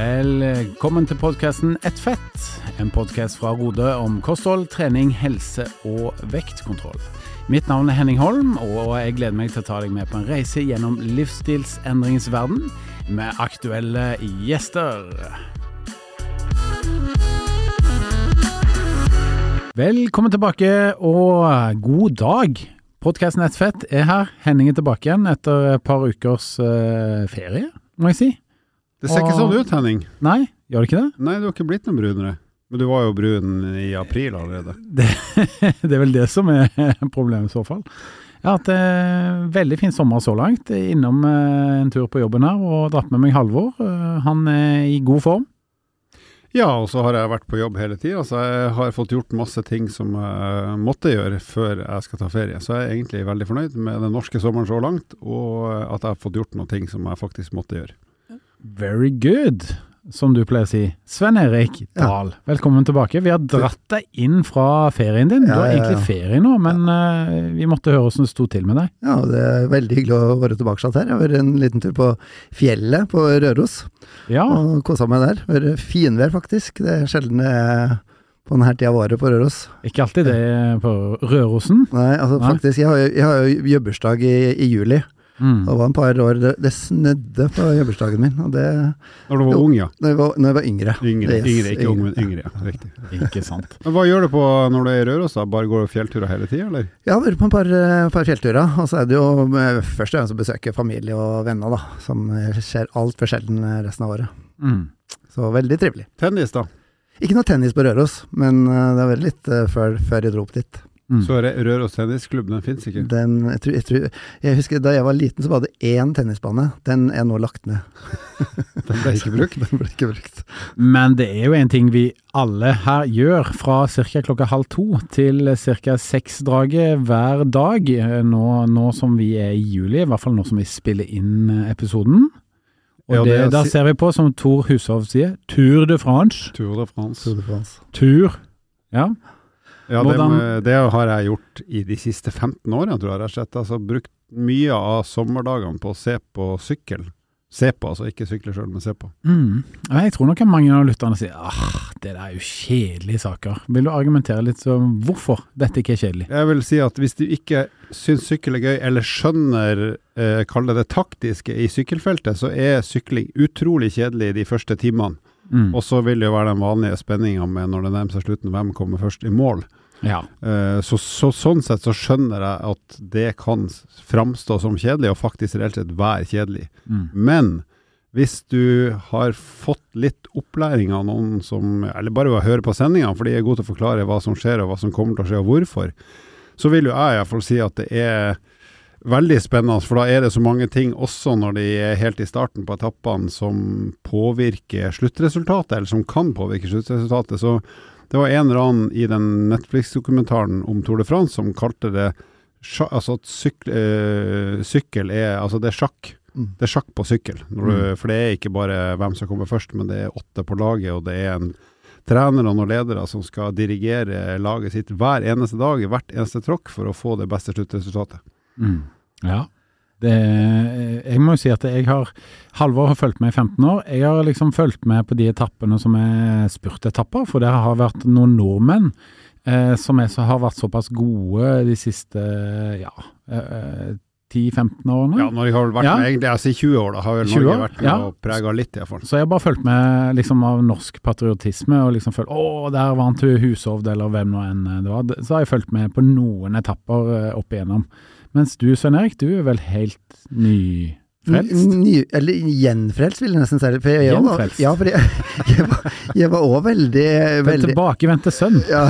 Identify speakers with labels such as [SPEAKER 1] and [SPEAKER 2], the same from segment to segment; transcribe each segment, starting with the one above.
[SPEAKER 1] Velkommen til podkasten Ett fett, en podkast fra Rode om kosthold, trening, helse og vektkontroll. Mitt navn er Henning Holm, og jeg gleder meg til å ta deg med på en reise gjennom livsstilsendringens verden med aktuelle gjester. Velkommen tilbake, og god dag. Podkasten Ett fett er her. Henning er tilbake igjen etter et par ukers uh, ferie, må jeg si.
[SPEAKER 2] Det ser ikke sånn ut, Henning.
[SPEAKER 1] Nei, gjør det ikke det?
[SPEAKER 2] Nei, du har ikke blitt noe brunere. Men du var jo brun i april allerede.
[SPEAKER 1] Det, det er vel det som er problemet i så fall. Jeg har hatt en veldig fin sommer så langt. Innom eh, en tur på jobben her og dratt med meg Halvor. Eh, han er i god form.
[SPEAKER 2] Ja, og så har jeg vært på jobb hele tida, så jeg har fått gjort masse ting som jeg måtte gjøre før jeg skal ta ferie. Så jeg er egentlig veldig fornøyd med den norske sommeren så langt, og at jeg har fått gjort noen ting som jeg faktisk måtte gjøre.
[SPEAKER 1] Very good, som du pleier å si. Sven Erik Dahl, ja. velkommen tilbake. Vi har dratt deg inn fra ferien din. Ja, du har egentlig ferie nå, men uh, vi måtte høre hvordan det sto til med deg.
[SPEAKER 3] Ja, det er veldig hyggelig å være tilbake her. Jeg har vært en liten tur på fjellet på Røros. Ja. Og kosa meg der. Det Vært finvær, faktisk. Det er sjelden det er på denne tida av året på Røros.
[SPEAKER 1] Ikke alltid det på Rørosen?
[SPEAKER 3] Nei, altså Nei. faktisk. Jeg har, jeg har jo jobbursdag i, i juli. Mm. Det var en par år Det, det snødde på jobbursdagen min. Og det,
[SPEAKER 2] når du var jo, ung, ja?
[SPEAKER 3] Når jeg var, når jeg var yngre.
[SPEAKER 2] Yngre, yes, yngre ikke ung, men yngre. ja, Riktig.
[SPEAKER 1] ikke sant.
[SPEAKER 2] Men Hva gjør du på når du er i Røros? da? Bare går du fjellturer hele tida, eller?
[SPEAKER 3] Ja, jeg har vært på en par, eh, par fjellturer. Og så er det jo eh, først og fremst å besøke familie og venner, da. Som skjer altfor sjelden resten av året. Mm. Så veldig trivelig.
[SPEAKER 2] Tennis, da?
[SPEAKER 3] Ikke noe tennis på Røros, men eh, det var veldig litt før, før jeg dro opp dit.
[SPEAKER 2] Mm. Så Røros tennisklubb, den fins ikke?
[SPEAKER 3] Den, jeg, tror, jeg, tror, jeg, husker Da jeg var liten, så var det én tennisbane. Den er nå lagt ned.
[SPEAKER 2] den ble ikke brukt?
[SPEAKER 3] Den ble ikke brukt.
[SPEAKER 1] Men det er jo en ting vi alle her gjør fra ca. klokka halv to til ca. seks-draget hver dag. Nå, nå, som vi er i juli, i hvert fall nå som vi spiller inn episoden. Og ja, det, det da ser vi på, som Tor Hushov sier, Tour de France.
[SPEAKER 2] Tour de France.
[SPEAKER 3] Tour de France.
[SPEAKER 1] Tour, Ja.
[SPEAKER 2] Ja, det, det, har jeg gjort i de siste 15 årene, tror jeg. rett altså, brukt mye av sommerdagene på å se på sykkel. Se på, altså ikke sykle sjøl, men se på.
[SPEAKER 1] Mm. Jeg tror nok mange av lytterne sier ah, det der er jo kjedelige saker. Vil du argumentere litt om hvorfor dette ikke er kjedelig?
[SPEAKER 2] Jeg vil si at hvis du ikke syns sykkel er gøy, eller skjønner, eh, kall det det taktiske i sykkelfeltet, så er sykling utrolig kjedelig de første timene. Mm. Og så vil det jo være den vanlige spenninga med når det nærmer seg slutten, hvem kommer først i mål. Ja. Uh, så, så, sånn sett så skjønner jeg at det kan framstå som kjedelig, og faktisk reelt sett være kjedelig. Mm. Men hvis du har fått litt opplæring av noen som Eller bare ved å høre på sendingene, for de er gode til å forklare hva som skjer, og hva som kommer til å skje, og hvorfor, så vil jo jeg iallfall si at det er veldig spennende, for da er det så mange ting, også når de er helt i starten på etappene, som påvirker sluttresultatet, eller som kan påvirke sluttresultatet. Så det var en eller annen i den Netflix-dokumentaren om Tour de France som kalte det altså at syk, øh, sykkel er Altså, det er sjakk. Mm. Det er sjakk på sykkel. Du, mm. For det er ikke bare hvem som kommer først, men det er åtte på laget, og det er en trener og noen ledere som skal dirigere laget sitt hver eneste dag, hvert eneste tråkk, for å få det beste sluttresultatet.
[SPEAKER 1] Mm. Ja. Det, jeg må jo si at jeg har Halvor har fulgt med i 15 år. Jeg har liksom fulgt med på de etappene som er spurtetapper, for det har vært noen nordmenn eh, som er, har vært såpass gode de siste ja, eh, 10-15 årene.
[SPEAKER 2] Ja, når jeg har vært ja. med egentlig, altså I 20 år, da har vel Norge vært med ja. og prega litt, iallfall.
[SPEAKER 1] Så jeg har bare fulgt med liksom av norsk patriotisme, og liksom følt å, der vant hun Hushovd, eller hvem nå enn det var. Så har jeg fulgt med på noen etapper eh, opp igjennom. Mens du, Svein Erik, du er vel helt ny Frelst?
[SPEAKER 3] Ny, eller gjenfrelst, vil jeg nesten si. For jeg,
[SPEAKER 1] gjenfrelst?
[SPEAKER 3] Var, ja, for jeg, jeg, var, jeg var også veldig, veldig
[SPEAKER 1] tilbakevendte sønn?
[SPEAKER 3] Ja.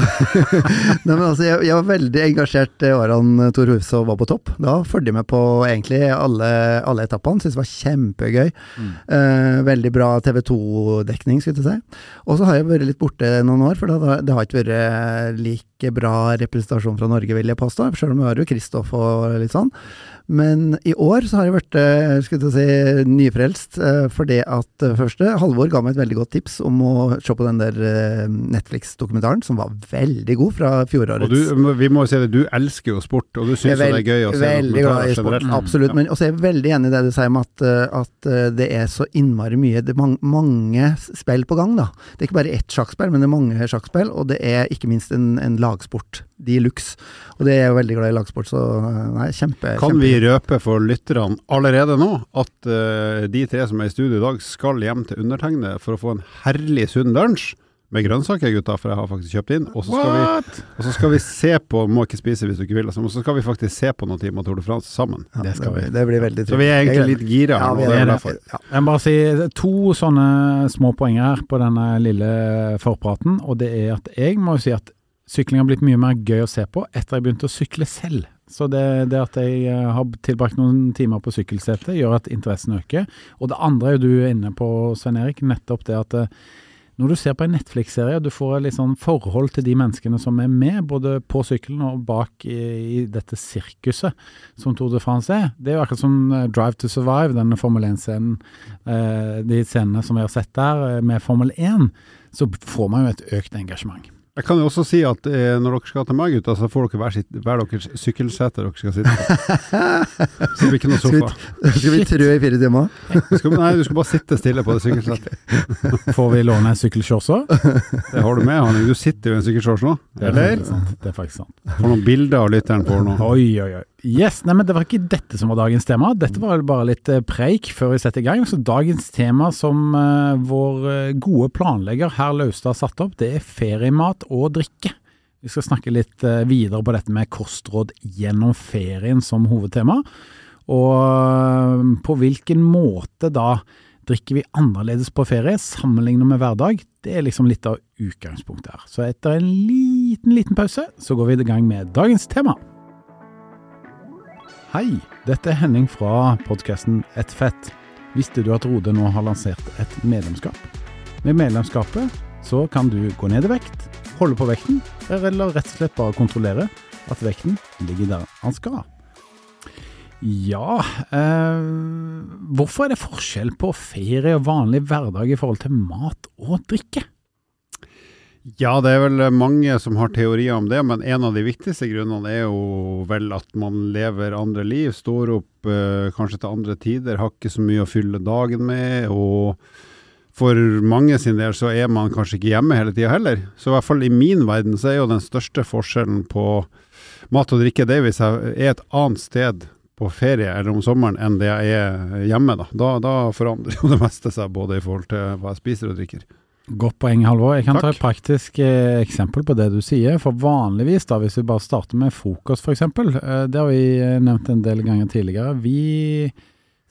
[SPEAKER 3] Nei, men altså, jeg, jeg, var veldig engasjert det årene Tor Hushovd var på topp. Da fulgte jeg med på egentlig alle, alle etappene. Syntes det var kjempegøy. Mm. Eh, veldig bra TV 2-dekning, skulle jeg si. Og så har jeg vært litt borte noen år, for det, det har ikke vært like bra representasjon fra Norge, vil jeg påstå. Selv om vi har jo Kristoff og litt sånn. Men i år så har jeg vært eh, skulle si, nyfrelst, for fordi at eh, første Halvor ga meg et veldig godt tips om å se på den der Netflix-dokumentaren, som var veldig god fra fjorårets.
[SPEAKER 2] Og du, vi må jo si det, du elsker jo sport, og du syns det er gøy å se
[SPEAKER 3] Veldig glad i sport, absolutt. Men også er jeg veldig enig i det du sier om at, at det er så innmari mye Det er mange, mange spill på gang, da. Det er ikke bare ett sjakkspill, men det er mange sjakkspill, og det er ikke minst en, en lagsport de luxe. Og det er jeg jo veldig glad i lagsport, så nei, kjempe
[SPEAKER 2] Kan
[SPEAKER 3] kjempe.
[SPEAKER 2] vi røpe for lytterne allerede nå at uh, de tre som er i studio i dag, skal hjem til undertegnede for å få en herlig sunn lunsj? Med grønnsaker, gutta, for jeg har faktisk kjøpt inn. Og så skal, vi, skal vi se på Må ikke spise hvis du ikke vil, altså, og så skal vi faktisk se på noen timer Tour de France sammen.
[SPEAKER 3] Ja, det, skal vi. det blir veldig
[SPEAKER 2] trygg. Så vi er egentlig litt gira.
[SPEAKER 3] Ja,
[SPEAKER 2] vi er det.
[SPEAKER 1] Ja. Jeg må bare si to sånne små poenger her på denne lille forpraten. Og det er at jeg må jo si at sykling har blitt mye mer gøy å se på etter jeg begynte å sykle selv. Så det, det at jeg eh, har tilbrakt noen timer på sykkelsetet, gjør at interessen øker. Og det andre er jo du inne på, Svein Erik, nettopp det at eh, når du ser på en Netflix-serie, du får et litt sånn forhold til de menneskene som er med, både på sykkelen og bak i, i dette sirkuset som Tour de France er. Det er jo akkurat som eh, Drive to Survive, denne Formel 1-scenen. Eh, de scenene som vi har sett der med Formel 1, så får man jo et økt engasjement.
[SPEAKER 2] Jeg kan jo også si at eh, når dere skal til meg, gutta, så får dere hver, sitt, hver deres sykkelsete dere skal sitte på. Så det blir ikke noe sofa.
[SPEAKER 3] Skal vi, skal vi trø i fire timer?
[SPEAKER 2] Skal, nei, du skal bare sitte stille på det sykkelsetet.
[SPEAKER 1] Får vi låne en sykkelshorts òg?
[SPEAKER 2] Det har du med, Hanning. Du sitter jo i en sykkelshorts nå.
[SPEAKER 1] Det er, sant. det er faktisk sant.
[SPEAKER 2] Får noen bilder av lytteren på nå.
[SPEAKER 1] Oi, oi, oi. Yes, nei, men Det var ikke dette som var dagens tema. Dette var bare litt eh, preik før vi setter i gang. Så Dagens tema som uh, vår uh, gode planlegger herr Laustad har satt opp, det er feriemat og drikke. Vi skal snakke litt videre på dette med kostråd gjennom ferien som hovedtema. Og på hvilken måte da drikker vi annerledes på ferie sammenlignet med hverdag? Det er liksom litt av utgangspunktet her. Så etter en liten, liten pause, så går vi i gang med dagens tema. Hei, dette er Henning fra podkasten Et fett. Visste du at Rode nå har lansert et medlemskap? Med medlemskapet så kan du gå ned i vekt, holde på vekten, eller rett og slett bare kontrollere at vekten ligger der han skal. Ja, eh, hvorfor er det forskjell på ferie og vanlig hverdag i forhold til mat og drikke?
[SPEAKER 2] Ja, det er vel mange som har teorier om det, men en av de viktigste grunnene er jo vel at man lever andre liv, står opp eh, kanskje til andre tider, har ikke så mye å fylle dagen med. og for mange sin del så er man kanskje ikke hjemme hele tida heller. Så i hvert fall i min verden så er jo den største forskjellen på mat og drikke det hvis jeg er et annet sted på ferie eller om sommeren enn det jeg er hjemme. Da, da, da forandrer jo det meste seg både i forhold til hva jeg spiser og drikker.
[SPEAKER 1] Godt poeng, Halvor. Jeg kan
[SPEAKER 2] Takk.
[SPEAKER 1] ta et praktisk eh, eksempel på det du sier. For vanligvis, da, hvis vi bare starter med frokost f.eks., eh, det har vi eh, nevnt en del ganger tidligere. Vi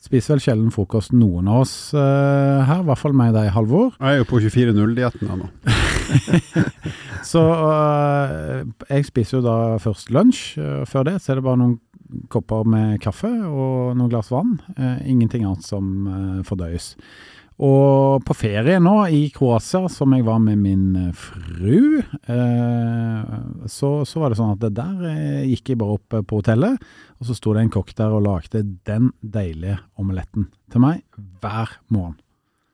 [SPEAKER 1] spiser vel sjelden frokost, noen av oss eh, her. I hvert fall meg og deg, Halvor.
[SPEAKER 2] Jeg er jo på 24-0-dietten nå.
[SPEAKER 1] Så jeg spiser jo da først lunsj. Før det så er det bare noen kopper med kaffe og noen glass vann. Ingenting annet som fordøyes. Og på ferie nå i Kroatia, som jeg var med min eh, fru, eh, så, så, var det sånn at det der eh, gikk jeg bare opp eh, på hotellet, og så sto det en kokk der og lagde den deilige omeletten til meg hver morgen.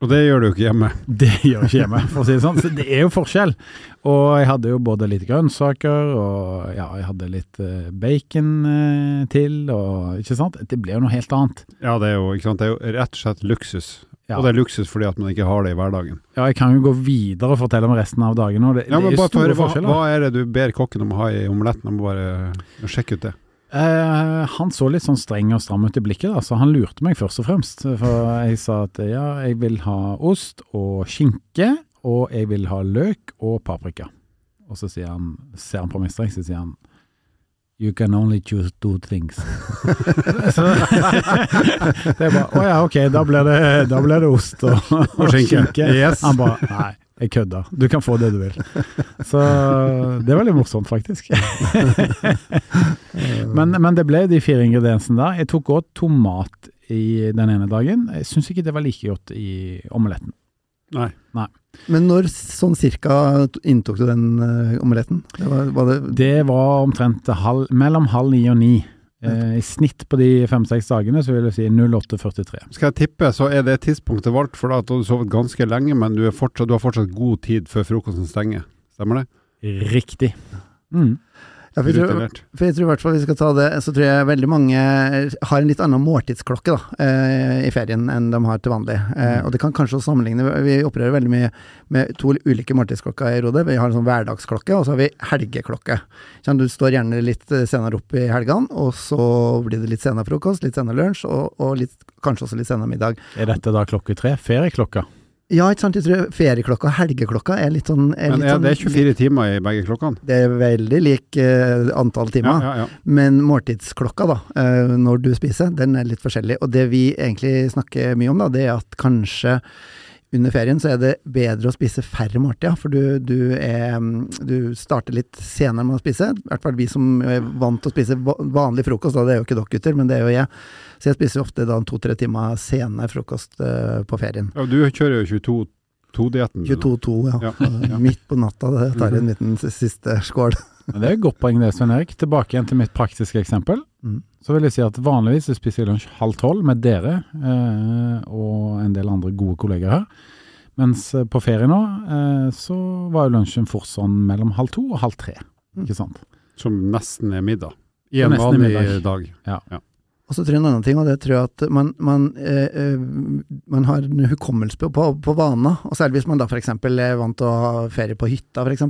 [SPEAKER 2] Og det gjør du ikke hjemme.
[SPEAKER 1] Det gjør jeg ikke hjemme, for å si det sånn. Så det er jo forskjell. Og jeg hadde jo både litt grønnsaker, og ja, jeg hadde litt uh, bacon til, og ikke sant. Det ble jo noe helt annet.
[SPEAKER 2] Ja, det er jo, ikke sant? Det er jo rett og slett luksus.
[SPEAKER 1] Ja.
[SPEAKER 2] Og det er luksus fordi at man ikke har det i hverdagen.
[SPEAKER 1] Ja, jeg kan jo gå videre og fortelle om resten av dagen. Det,
[SPEAKER 2] ja, men
[SPEAKER 1] er
[SPEAKER 2] bare høre, hva,
[SPEAKER 1] forskjeller.
[SPEAKER 2] hva er det du ber kokken om å ha i omeletten? Jeg må bare sjekke ut det.
[SPEAKER 1] Eh, han så litt sånn streng og stram ut i blikket, da, så han lurte meg først og fremst. For jeg sa at ja, jeg vil ha ost og skinke, og jeg vil ha løk og paprika. Og så han, ser han på meg strengt, så sier han You can only choose two things. så det er bare Å ja, ok, da blir det, det ost og, og skinke.
[SPEAKER 2] Yes.
[SPEAKER 1] Han bare Nei, jeg kødder. Du kan få det du vil. Så det er veldig morsomt, faktisk. men, men det ble de fire ingrediensene der. Jeg tok òg tomat i den ene dagen. Jeg syns ikke det var like godt i omeletten.
[SPEAKER 2] Nei.
[SPEAKER 1] Nei.
[SPEAKER 3] Men når sånn cirka inntok du den uh, omeletten? Det var, var det
[SPEAKER 1] Det var omtrent halv, mellom halv ni og ni. Eh, I snitt på de fem-seks dagene så vil jeg si 08.43.
[SPEAKER 2] Skal jeg tippe, så er det tidspunktet valgt for at du har sovet ganske lenge, men du, er fortsatt, du har fortsatt god tid før frokosten stenger. Stemmer det?
[SPEAKER 1] Riktig. Mm.
[SPEAKER 3] Ja, for, jeg tror, for jeg tror i hvert fall vi skal ta det Så tror jeg veldig mange har en litt annen måltidsklokke da, eh, i ferien enn de har til vanlig. Eh, og det kan kanskje også sammenligne Vi opererer veldig mye med to ulike måltidsklokker i Rode. Vi har en sånn hverdagsklokke, og så har vi helgeklokke. Sånn, Du står gjerne litt eh, senere opp i helgene, og så blir det litt senere frokost, litt senere lunsj, og, og litt, kanskje også litt senere middag.
[SPEAKER 1] Er dette da klokke tre? Ferieklokka?
[SPEAKER 3] Ja, ikke sant. Jeg tror ferieklokka og helgeklokka er litt sånn er
[SPEAKER 2] Men
[SPEAKER 3] litt
[SPEAKER 2] er
[SPEAKER 3] sånn,
[SPEAKER 2] det er 24 timer i begge klokkene?
[SPEAKER 3] Det er veldig lik uh, antall timer.
[SPEAKER 2] Ja, ja, ja.
[SPEAKER 3] Men måltidsklokka, da, uh, når du spiser, den er litt forskjellig. Og det vi egentlig snakker mye om, da, det er at kanskje under ferien så er det bedre å spise færre måltider, for du, du, er, mm, du starter litt senere med å spise. I hvert fall vi som er vant til å spise vanlig frokost, da, det er jo ikke dere gutter, men det er jo jeg. Så jeg spiser ofte da to-tre timer sene frokost eh, på ferien.
[SPEAKER 2] ja du kjører jo 22-2-dietten.
[SPEAKER 3] 22-2, ja.
[SPEAKER 2] Ja, ja.
[SPEAKER 3] Midt på natta, det tar jeg en liten siste skål.
[SPEAKER 1] Men Det er et godt poeng det, Svein Erik. Tilbake igjen til mitt praktiske eksempel.
[SPEAKER 3] Mm.
[SPEAKER 1] Så vil jeg si at vanligvis jeg spiser jeg lunsj halv tolv med dere eh, og en del andre gode kolleger her. Mens eh, på ferie nå, eh, så var jo lunsjen fort sånn mellom halv to og halv tre.
[SPEAKER 3] Mm.
[SPEAKER 1] Ikke sant?
[SPEAKER 2] Som nesten er middag. I en
[SPEAKER 1] vanlig dag.
[SPEAKER 2] Ja.
[SPEAKER 1] middag.
[SPEAKER 3] Og så tror jeg en annen ting, og det tror jeg at man, man, eh, eh, man har en hukommelse på, på, på vaner. Og særlig hvis man da f.eks. er vant til å ha ferie på hytta, f.eks.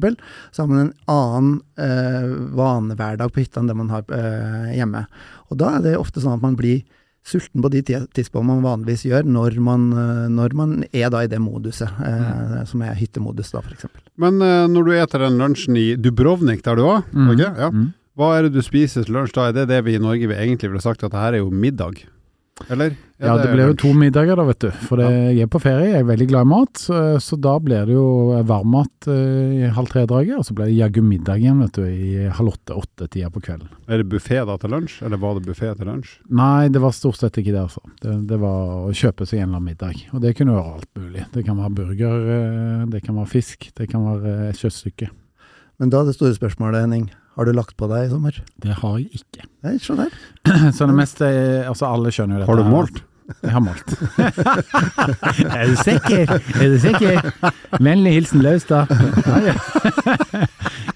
[SPEAKER 3] Så har man en annen eh, vanehverdag på hytta enn det man har eh, hjemme. Og da er det ofte sånn at man blir sulten på de ti- tidspunktene man vanligvis gjør, når man, eh, når man er da i det moduset, eh, som er hyttemodus da, f.eks.
[SPEAKER 2] Men eh, når du eter den lunsjen i Dubrovnik der du var,
[SPEAKER 1] Mm.
[SPEAKER 2] okay, ja.
[SPEAKER 1] Mm.
[SPEAKER 2] Hva er det du spiser til lunsj da? Er det det vi i Norge vi egentlig ville sagt at det her er jo middag? Eller? Er
[SPEAKER 1] Ja, det blir jo to middager da, vet du. For det, jeg er på ferie, jeg er veldig glad i mat. Så, så da blir det jo varmmat eh, i halv tre-draget, og så blir det jaggu middag igjen, vet du, i halv åtte-åtte-tida på kvelden.
[SPEAKER 2] Er det buffé da til lunsj, eller var det buffé til lunsj?
[SPEAKER 1] Nei, det var stort sett ikke det, altså. Det, det var å kjøpe seg en eller annen middag. Og det kunne være alt mulig. Det kan være burger, eh, det kan være fisk, det kan være eh, kjøttstykke.
[SPEAKER 3] Men da er det store spørsmålet, Henning. Har du lagt på deg i sommer?
[SPEAKER 1] Det har jeg ikke.
[SPEAKER 3] Nei, se der.
[SPEAKER 1] Så det meste Altså, alle skjønner jo dette.
[SPEAKER 2] Har du målt?
[SPEAKER 1] Jeg har målt. er du sikker? Er du sikker? Vennlig hilsen Laustad.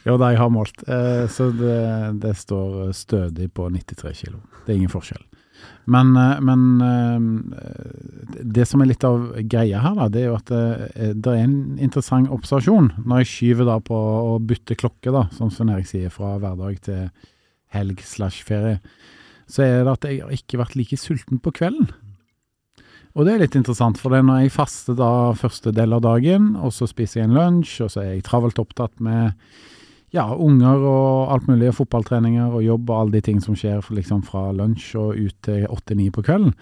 [SPEAKER 1] Jo da, jeg har målt. Eh, Så det, det står stødig på 93 kilo. Det er ingen forskjell. Men, eh, men eh, det som er litt av greia her, da, det er jo at det, det er en interessant observasjon. Når jeg skyver da på å bytte klokke, da, som Svein Erik sier, fra hverdag til helg slash ferie, så er det at jeg har ikke vært like sulten på kvelden. Og det er litt interessant, for det er når jeg faster da første del av dagen, og så spiser jeg en lunsj, og så er jeg travelt opptatt med ja, unger og alt mulig, og fotballtreninger og jobb og alle de ting som skjer liksom fra lunsj og ut til åtte-ni på kvelden,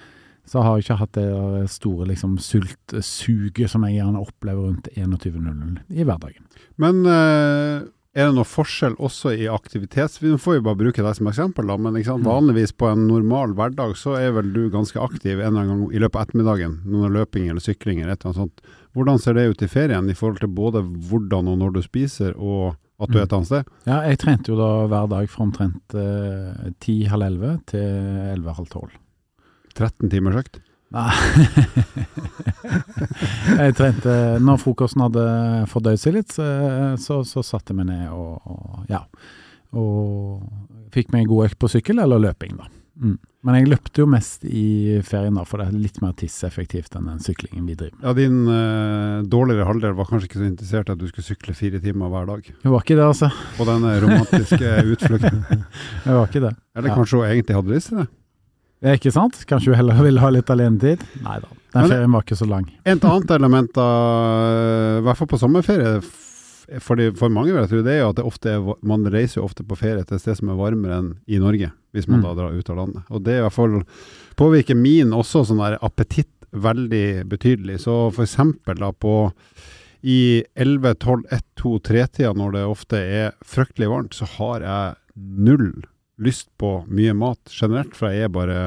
[SPEAKER 1] så har jeg ikke hatt det store liksom sultsuget som jeg gjerne opplever rundt 21.00 i hverdagen.
[SPEAKER 2] Men eh, er det noe forskjell også i aktivitet? Vi får jo bare bruke deg som eksempel, da, men?
[SPEAKER 1] Mm.
[SPEAKER 2] vanligvis på en normal hverdag så er vel du ganske aktiv en eller annen gang i løpet av ettermiddagen. Noen løping eller sykling eller et eller annet sånt. Hvordan ser det ut i ferien i forhold til både hvordan og når du spiser, og at du er et annet sted?
[SPEAKER 1] Ja, jeg trente jo da hver dag fra omtrent eh, ti-halv elleve til elleve-halv tolv.
[SPEAKER 2] 13 timers økt?
[SPEAKER 1] Nei. jeg trente Når frokosten hadde fordøyd seg litt, så, så, så satte jeg meg ned og, og ja. Og fikk meg en god økt på sykkel eller løping, da. Mm. Men jeg løpte jo mest i ferien, da, for det er litt mer tidseffektivt enn den syklingen vi driver med.
[SPEAKER 2] Ja, din uh, dårligere halvdel var kanskje ikke så interessert i at du skulle sykle fire timer hver dag
[SPEAKER 1] Det var ikke det, altså.
[SPEAKER 2] på denne romantiske utflukten.
[SPEAKER 1] Det var ikke det.
[SPEAKER 2] Eller
[SPEAKER 1] Ja.
[SPEAKER 2] kanskje hun egentlig hadde lyst til det?
[SPEAKER 1] Det er ikke sant? Kanskje du heller ville ha litt alenetid? Nei da. Den
[SPEAKER 2] Men-
[SPEAKER 1] ferien var ikke så lang.
[SPEAKER 2] Et annet element, da, i hvert fall på sommerferie, for, de, for mange vil jeg tro, det er jo at det ofte er, man reiser jo ofte på ferie til et sted som er varmere enn i Norge, hvis man
[SPEAKER 1] Mm.
[SPEAKER 2] da drar ut av landet. Og det i hvert fall påvirker min også sånn der appetitt veldig betydelig. Så for eksempel da på i 11, 12, 1, 2, 3-tida, når det ofte er fryktelig varmt, så har jeg null lyst på mye mat generelt, for jeg er bare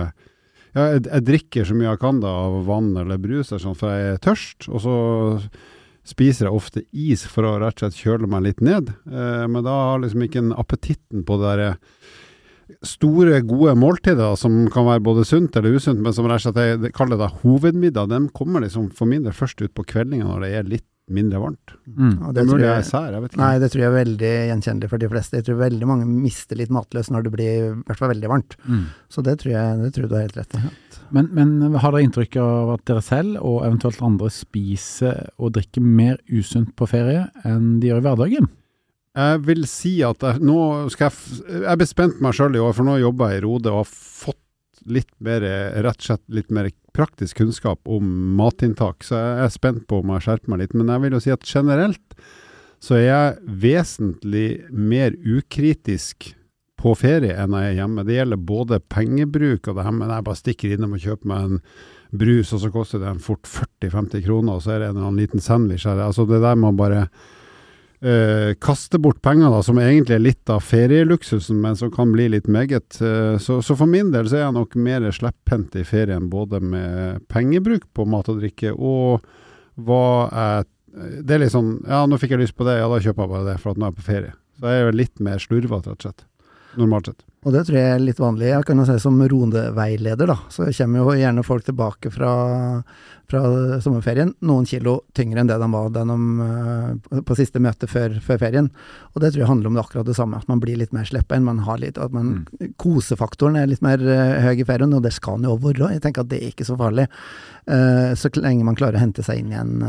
[SPEAKER 2] ja, jeg, jeg drikker så mye jeg kan da av vann eller brus, eller sånn, for jeg er tørst. Og så spiser jeg ofte is for å rett og slett kjøle meg litt ned. Eh, men da har liksom ikke en appetitten på det der store, gode måltider som kan være både sunt eller usunt, men som rett og slett jeg kaller det hovedmiddag, de kommer liksom for min del først ut på kveldinga når det er litt mindre varmt.
[SPEAKER 1] Mm.
[SPEAKER 3] Og
[SPEAKER 2] Det er mulig
[SPEAKER 3] tror
[SPEAKER 2] jeg er sær, jeg vet ikke.
[SPEAKER 3] Nei, det tror jeg er veldig gjenkjennelig for de fleste. Jeg tror veldig mange mister litt matløs når det blir i hvert fall veldig varmt.
[SPEAKER 1] Mm.
[SPEAKER 3] Så det tror jeg, det tror du har helt rett i.
[SPEAKER 1] Men, men har dere inntrykk av at dere selv, og eventuelt andre, spiser og drikker mer usunt på ferie enn de gjør i hverdagen?
[SPEAKER 2] Jeg vil si at jeg, nå skal jeg Jeg ble spent meg sjøl i år, for nå jobber jeg i Rode og har fått litt mer, rett og slett litt mer praktisk kunnskap om matinntak, så jeg er spent på om jeg skjerper meg litt. Men jeg vil jo si at generelt så er jeg vesentlig mer ukritisk på ferie enn jeg er hjemme. Det gjelder både pengebruk og det her med jeg bare stikker innom og kjøper meg en brus, og så koster den fort 40-50 kroner, og så er det en eller annen liten sandwich her. Altså det der man bare eh, kaste bort penger, da, som egentlig er litt av ferieluksusen, men som kan bli litt meget. Eh, så, så for min del så er jeg nok mer slepphendt i ferien, både med pengebruk på mat og drikke, og hva jeg Det er litt sånn Ja, nå fikk jeg lyst på det, ja da kjøper jeg bare det, for at nå er jeg på ferie. Så jeg er jo litt mer slurvete, rett og slett. Normalt sett.
[SPEAKER 3] Og det tror jeg er litt vanlig. Jeg kan jo si som rodeveileder, da, så kommer jo gjerne folk tilbake fra, fra sommerferien noen kilo tyngre enn det de var de, eh, på siste møte før, før ferien. Og det tror jeg handler om det akkurat det samme, at man blir litt mer slepphendt. Man har litt, at man, Kosefaktoren er litt mer eh, høy i ferien, og det skal den jo være. Jeg tenker at det er ikke så farlig, eh, så lenge man klarer å hente seg inn igjen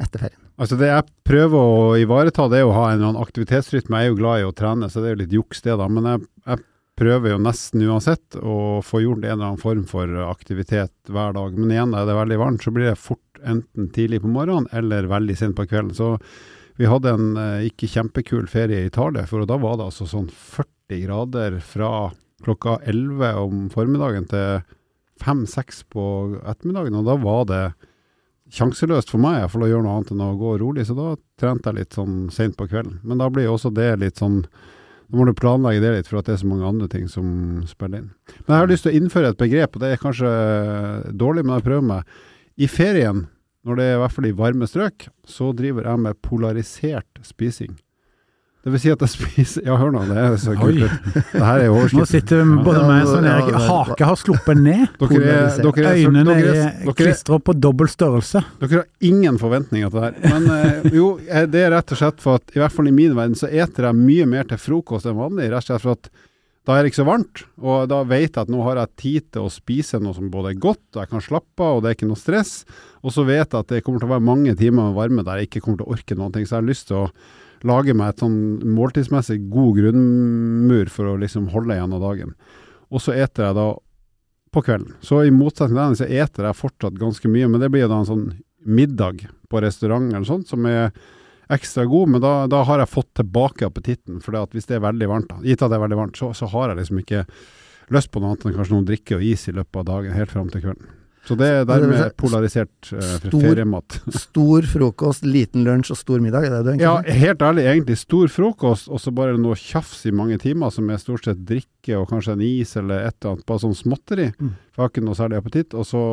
[SPEAKER 3] etter ferien.
[SPEAKER 2] Altså Det jeg prøver å ivareta, det er å ha en eller annen aktivitetsrytme. Jeg er jo glad i å trene, så det er jo litt juks det, da. Men jeg, jeg prøver jo nesten uansett å få gjort en eller annen form for aktivitet hver dag. Men igjen, er det veldig varmt, så blir det fort enten tidlig på morgenen eller veldig sent på kvelden. Så vi hadde en eh, ikke kjempekul ferie i Italia, for da var det altså sånn 40 grader fra klokka 11 om formiddagen til 5-6 på ettermiddagen, og da var det sjanseløst for meg for å gjøre noe annet enn å gå rolig, så da trente jeg litt sånn sent på kvelden. Men da blir også det litt sånn Da må du planlegge det litt, for at det er så mange andre ting som spiller inn. Men jeg har lyst til å innføre et begrep, og det er kanskje dårlig, men jeg prøver meg. I ferien, når det er i hvert fall i varme strøk, så driver jeg med polarisert spising. Det vil si at jeg spiser Ja, hør nå, det er så kult. Det her er jo
[SPEAKER 1] Nå sitter både meg og Svein Erik Hake har sluppet ned.
[SPEAKER 2] Dere er, dere, er,
[SPEAKER 1] Øynene
[SPEAKER 2] er,
[SPEAKER 1] klistra på dobbel størrelse.
[SPEAKER 2] Dere har ingen forventninger til det her. Men eh, jo, eh, det er rett og slett for at i hvert fall i min verden så eter jeg mye mer til frokost enn vanlig. Rett og slett for at da er det ikke så varmt, og da vet jeg at nå har jeg tid til å spise noe som både er godt, og jeg kan slappe av, og det er ikke noe stress. Og så vet jeg at det kommer til å være mange timer varme der jeg ikke kommer til å orke noen ting, så jeg har lyst til å lage meg et sånn måltidsmessig god grunnmur for å liksom holde gjennom dagen. Og så eter jeg da på kvelden. Så i motsetning til den, så eter jeg fortsatt ganske mye, men det blir da en sånn middag på restaurant eller sånt, som er ekstra god, men da, da har jeg fått tilbake appetitten. For hvis det er veldig varmt, da, gitt at det er veldig varmt, så, så har jeg liksom ikke lyst på noe annet enn kanskje noe drikke og is i løpet av dagen, helt fram til kvelden. Så det er dermed polarisert eh,
[SPEAKER 3] stor-
[SPEAKER 2] feriemat.
[SPEAKER 3] Stor frokost, liten lunsj og stor middag, er det du egentlig
[SPEAKER 2] Ja, helt ærlig, egentlig stor frokost, og så bare noe tjafs i mange timer, som er stort sett drikke og kanskje en is eller et eller annet, bare sånn småtteri.
[SPEAKER 3] Mm.
[SPEAKER 2] For jeg har ikke noe særlig appetitt, og så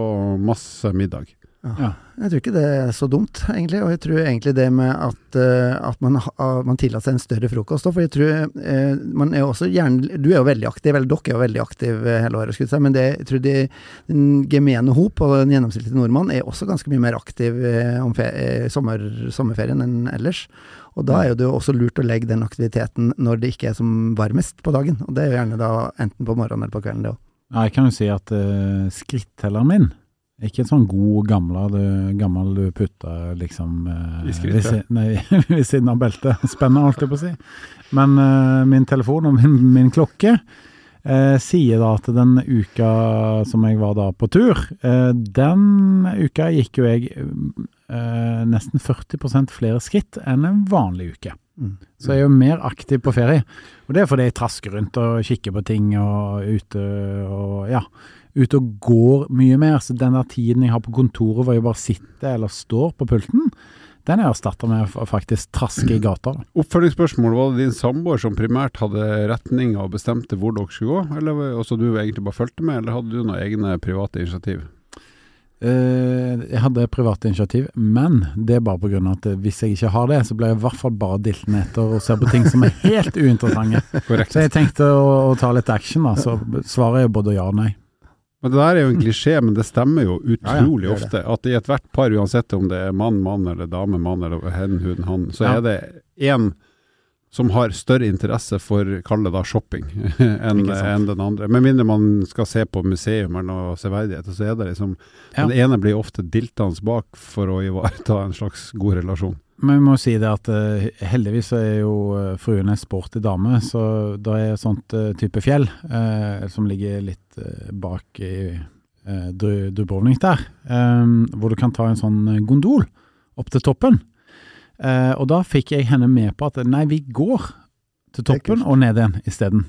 [SPEAKER 2] masse middag.
[SPEAKER 1] Ja.
[SPEAKER 3] Jeg tror ikke det er så dumt, egentlig. Og jeg tror egentlig det med at, eh, at man, man tillater seg en større frokost. òg, For jeg tror eh, man er jo også gjerne Du er jo veldig aktiv, eller dere er jo veldig aktiv hele året, skulle jeg si. Men det, jeg tror de, den gemene hop og den gjennomsnittlige nordmann er også ganske mye mer aktiv eh, om sommer, sommerferien enn ellers. Og da er jo det jo også lurt å legge den aktiviteten når det ikke er som varmest på dagen. Og det er jo gjerne da enten på morgenen eller på kvelden, det òg.
[SPEAKER 1] Ja, jeg kan jo si at uh, skrittelleren min ikke en sånn god gamle, du, gammel du putter liksom eh,
[SPEAKER 2] I skrittet?
[SPEAKER 1] ved, nei, ved siden av beltet. Spennende, holdt jeg på å si. Men eh, min telefon og min, min klokke eh, sier da at den uka som jeg var da på tur, eh, den uka gikk jo jeg eh, nesten 40% flere skritt enn en vanlig uke.
[SPEAKER 3] Mm.
[SPEAKER 1] Så jeg er jo mer aktiv på ferie. Og det er fordi jeg trasker rundt og kikker på ting og ute og ja, ute og går mye mer. Så den der tiden jeg har på kontoret hvor jeg bare sitter eller står på pulten, den er erstatta med å faktisk traske i gata.
[SPEAKER 2] Oppfølgingsspørsmål, var det din samboer som primært hadde retninga og bestemte hvor dere skulle gå, eller også du egentlig bare fulgte med, eller hadde du noen egne private initiativ?
[SPEAKER 1] Eh, jeg hadde private initiativ, men det er bare pga. at hvis jeg ikke har det, så blir jeg i hvert fall bare dilten etter og ser på ting som er helt uinteressante.
[SPEAKER 2] Korrekt.
[SPEAKER 1] Så jeg tenkte å, å ta litt action, da. Så svaret er både ja og nei.
[SPEAKER 2] Men Det der er jo en klisjé, men det stemmer jo utrolig
[SPEAKER 3] Ja, ja,
[SPEAKER 2] ofte. At i ethvert par, uansett om det er mann, mann eller dame, mann eller hen, hun, han, så
[SPEAKER 1] Ja.
[SPEAKER 2] er det én som har større interesse for, kall det da shopping, enn en den andre. Med mindre man skal se på museum eller noe severdighet, så er det liksom. Den ene blir ofte diltende bak for å ivareta en slags god relasjon.
[SPEAKER 1] Men vi må si det at uh, heldigvis er jo uh, en sporty dame, så det er et sånt uh, type fjell som ligger litt bak i Dubrovnik der, um, hvor du kan ta en sånn gondol opp til toppen. Og da fikk jeg henne med på at nei, vi går til toppen og ned igjen isteden.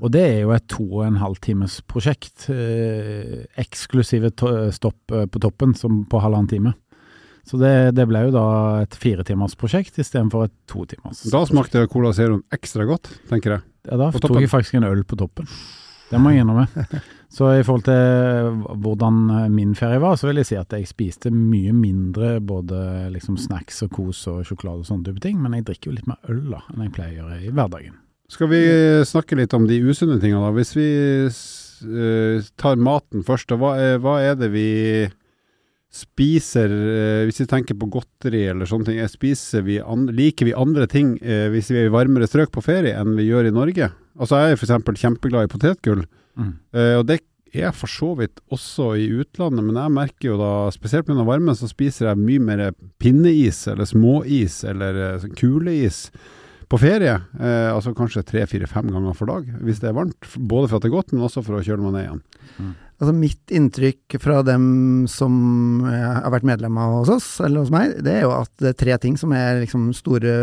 [SPEAKER 1] Og det er jo et to og en halv times prosjekt, eh, eksklusive to stopp på toppen, som på halvannen time. Så det, det ble jo da et firetimersprosjekt istedenfor et to timers.
[SPEAKER 2] Da smakte Cola Zeroen ekstra godt, tenker jeg.
[SPEAKER 1] Ja, da tok jeg faktisk en øl på toppen. Det må jeg innrømme. Så i forhold til hvordan eh, min ferie var, så vil jeg si at jeg spiste mye mindre både liksom snacks og kos og sjokolade og sånne type ting, men jeg drikker jo litt mer øl da, enn jeg pleier å gjøre i hverdagen.
[SPEAKER 2] Skal vi snakke litt om de usunne tingene, da? Hvis vi eh, tar maten først, da, hva er det vi spiser eh, Hvis vi tenker på godteri eller sånne ting, eh, spiser vi liker vi andre ting eh, hvis vi er i varmere strøk på ferie enn vi gjør i Norge? Altså Jeg er f.eks. kjempeglad i potetgull,
[SPEAKER 1] Mm.
[SPEAKER 2] eh, og det er for så vidt også i utlandet, men jeg merker jo da, spesielt pga. varmen, så spiser jeg mye mer pinneis eller småis eller sånn kuleis på ferie, eh, altså kanskje tre, fire, fem ganger for dag, hvis det er varmt. Både for at det er godt, men også for å kjøle meg ned igjen.
[SPEAKER 3] Altså Mitt inntrykk fra dem som eh, har vært medlemmer hos oss, eller hos meg, det er jo at det er tre ting som er liksom store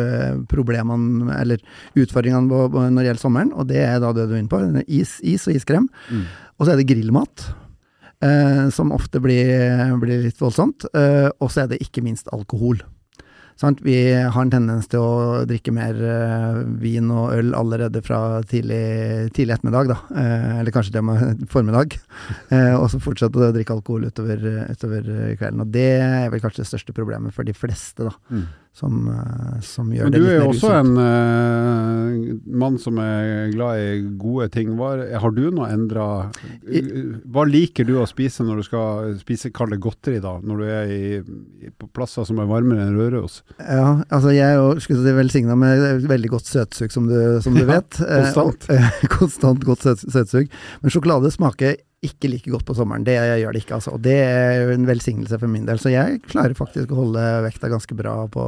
[SPEAKER 3] problemene, eller utfordringene når det gjelder sommeren. Og det er da det du er inne på, is, is og iskrem. Og så er det grillmat, eh, som ofte blir, blir litt voldsomt. Eh, og så er det ikke minst alkohol. Sant? Vi har en tendens til å drikke mer eh, vin og øl allerede fra tidlig, tidlig ettermiddag, da. Eh, eller kanskje til og med formiddag. Eh, og så fortsette å drikke alkohol utover, utover kvelden. Og det er vel kanskje det største problemet for de fleste, da. Som, eh, som gjør
[SPEAKER 2] Men
[SPEAKER 3] det
[SPEAKER 2] du er jo også
[SPEAKER 3] usunt.
[SPEAKER 2] en uh, mann som er glad i gode ting. Hva, har du noe endra Hva liker du å spise når du skal spise, kall det godteri, da? Når du er i, på plasser som er varmere enn Røros?
[SPEAKER 3] Ja, altså jeg er jo si, velsigna med veldig godt søtsug, som du, som du vet. Eh,
[SPEAKER 2] konstant.
[SPEAKER 3] eh, konstant godt søt, søtsug. Men sjokolade smaker ikke like godt på sommeren. Det gjør det ikke, altså. Og det er jo en velsignelse for min del. Så jeg klarer faktisk å holde vekta ganske bra på,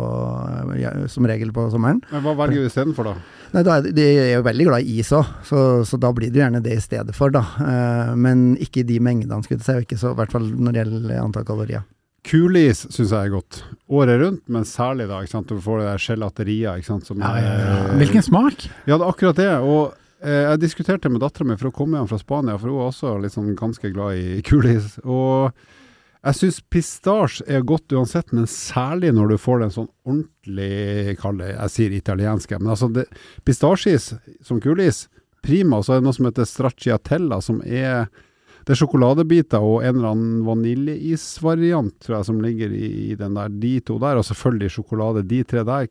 [SPEAKER 3] ja, som regel på sommeren.
[SPEAKER 2] Men hva velger du istedenfor, da?
[SPEAKER 3] Nei, da er, de- de er jo veldig glad i is òg, så, så da blir det jo gjerne det i stedet for, da. Eh, men ikke i de mengdene, skulle jeg si. og Ikke så, i hvert fall når det gjelder antall kalorier.
[SPEAKER 2] Kulis syns jeg er godt. Året rundt, men særlig da. ikke sant? Du får det der gelateria. ikke sant? Som
[SPEAKER 1] Ja, ja, ja. Hvilken smak?
[SPEAKER 2] Ja, det er akkurat det. Og jeg diskuterte med dattera mi for å komme hjem fra Spania, for hun er også sånn ganske glad i kulis. Og jeg syns pistasje er godt uansett, men særlig når du får den sånn ordentlig, kalde, jeg sier italienske, men altså pistasjeis som kulis, prima. Så er det noe som heter stracciatella, som er det er sjokoladebiter og en eller annen vaniljeisvariant, tror jeg, som ligger i, i den der. De to der, og selvfølgelig sjokolade. De tre der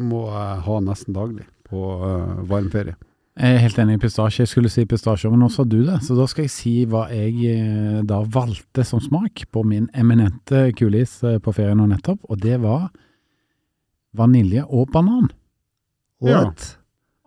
[SPEAKER 2] må jeg ha nesten daglig på uh, varm ferie.
[SPEAKER 1] Jeg er helt enig i pistasje. Jeg skulle si pistasje, men nå sa du det. Så da skal jeg si hva jeg eh, da valgte som smak på min eminente kulis eh, på ferien nå nettopp, og det var vanilje og banan.
[SPEAKER 2] Ja.
[SPEAKER 3] What?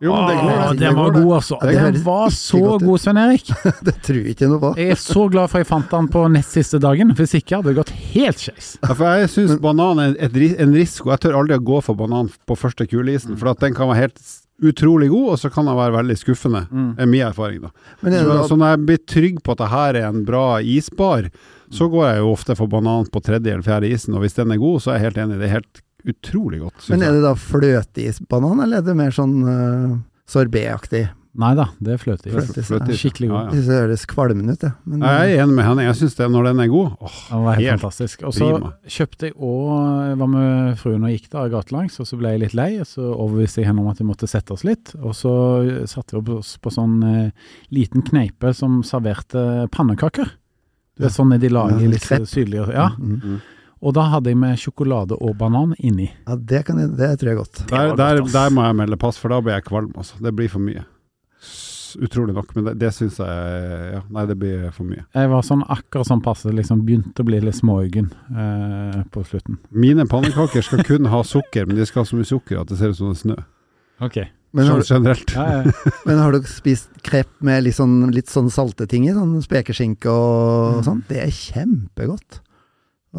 [SPEAKER 2] Jo, men det går,
[SPEAKER 1] Åh,
[SPEAKER 2] det.
[SPEAKER 1] var
[SPEAKER 2] går,
[SPEAKER 1] god, altså.
[SPEAKER 3] Det
[SPEAKER 1] Den var så god, Svein Erik.
[SPEAKER 3] det tror jeg ikke noe på.
[SPEAKER 1] Jeg er så glad for jeg fant den på nest siste dagen, hvis ikke hadde det gått helt skeis.
[SPEAKER 2] Ja, for jeg syns banan er et, en risiko. Jeg tør aldri å gå for banan på første kulisen, for at den kan være helt utrolig god, og så kan den være veldig skuffende. Mm. er min erfaring, da.
[SPEAKER 3] Men er
[SPEAKER 2] Så, så når jeg blir trygg på at det her er en bra isbar, så går jeg jo ofte for banan på tredje eller fjerde isen, og hvis den er god, så er jeg helt enig. Det er helt utrolig godt.
[SPEAKER 3] men er det da fløteisbanan, eller er det mer sånn uh, sorbetaktig?
[SPEAKER 1] Nei da, det er fløteis.
[SPEAKER 3] Fløtis,
[SPEAKER 2] Fløteis,
[SPEAKER 1] Skikkelig god.
[SPEAKER 2] Ja,
[SPEAKER 3] Jeg synes det høres kvalmende ut, jeg. Men,
[SPEAKER 2] ja. Jeg er enig med henne. Jeg syns det når den er god åh,
[SPEAKER 1] Det var helt
[SPEAKER 2] Helt
[SPEAKER 1] fantastisk. Og så kjøpte jeg òg var med fruen og gikk da gatelangs, og så ble jeg litt lei. og Så overbeviste jeg henne om at vi måtte sette oss litt. Og så satte vi oss på sånn eh, liten kneipe som serverte pannekaker. Det er sånn de lager
[SPEAKER 3] Ja,
[SPEAKER 1] litt
[SPEAKER 3] krepp.
[SPEAKER 1] sydligere. Ja.
[SPEAKER 3] Mm.
[SPEAKER 2] Mm.
[SPEAKER 1] Og da hadde jeg med sjokolade og banan inni.
[SPEAKER 3] Ja, det, kan jeg, det tror jeg godt.
[SPEAKER 2] Der, der, der må jeg melde pass, for da blir jeg kvalm. Altså. Det blir for mye. Utrolig nok, men det, det syns jeg ja, Nei, det blir for mye.
[SPEAKER 1] Jeg var sånn akkurat sånn passe, liksom begynte å bli litt småøyen eh, på slutten.
[SPEAKER 2] Mine pannekaker skal kun ha sukker, men de skal ha så mye sukker at det ser ut som det er snø.
[SPEAKER 1] Ok.
[SPEAKER 3] Men har,
[SPEAKER 2] Sånn generelt.
[SPEAKER 1] Ja, ja.
[SPEAKER 3] men har du spist krepp med litt sånn, litt sånn salte ting i? Sånn spekeskinke og
[SPEAKER 1] Mm.
[SPEAKER 3] sånn? Det er kjempegodt.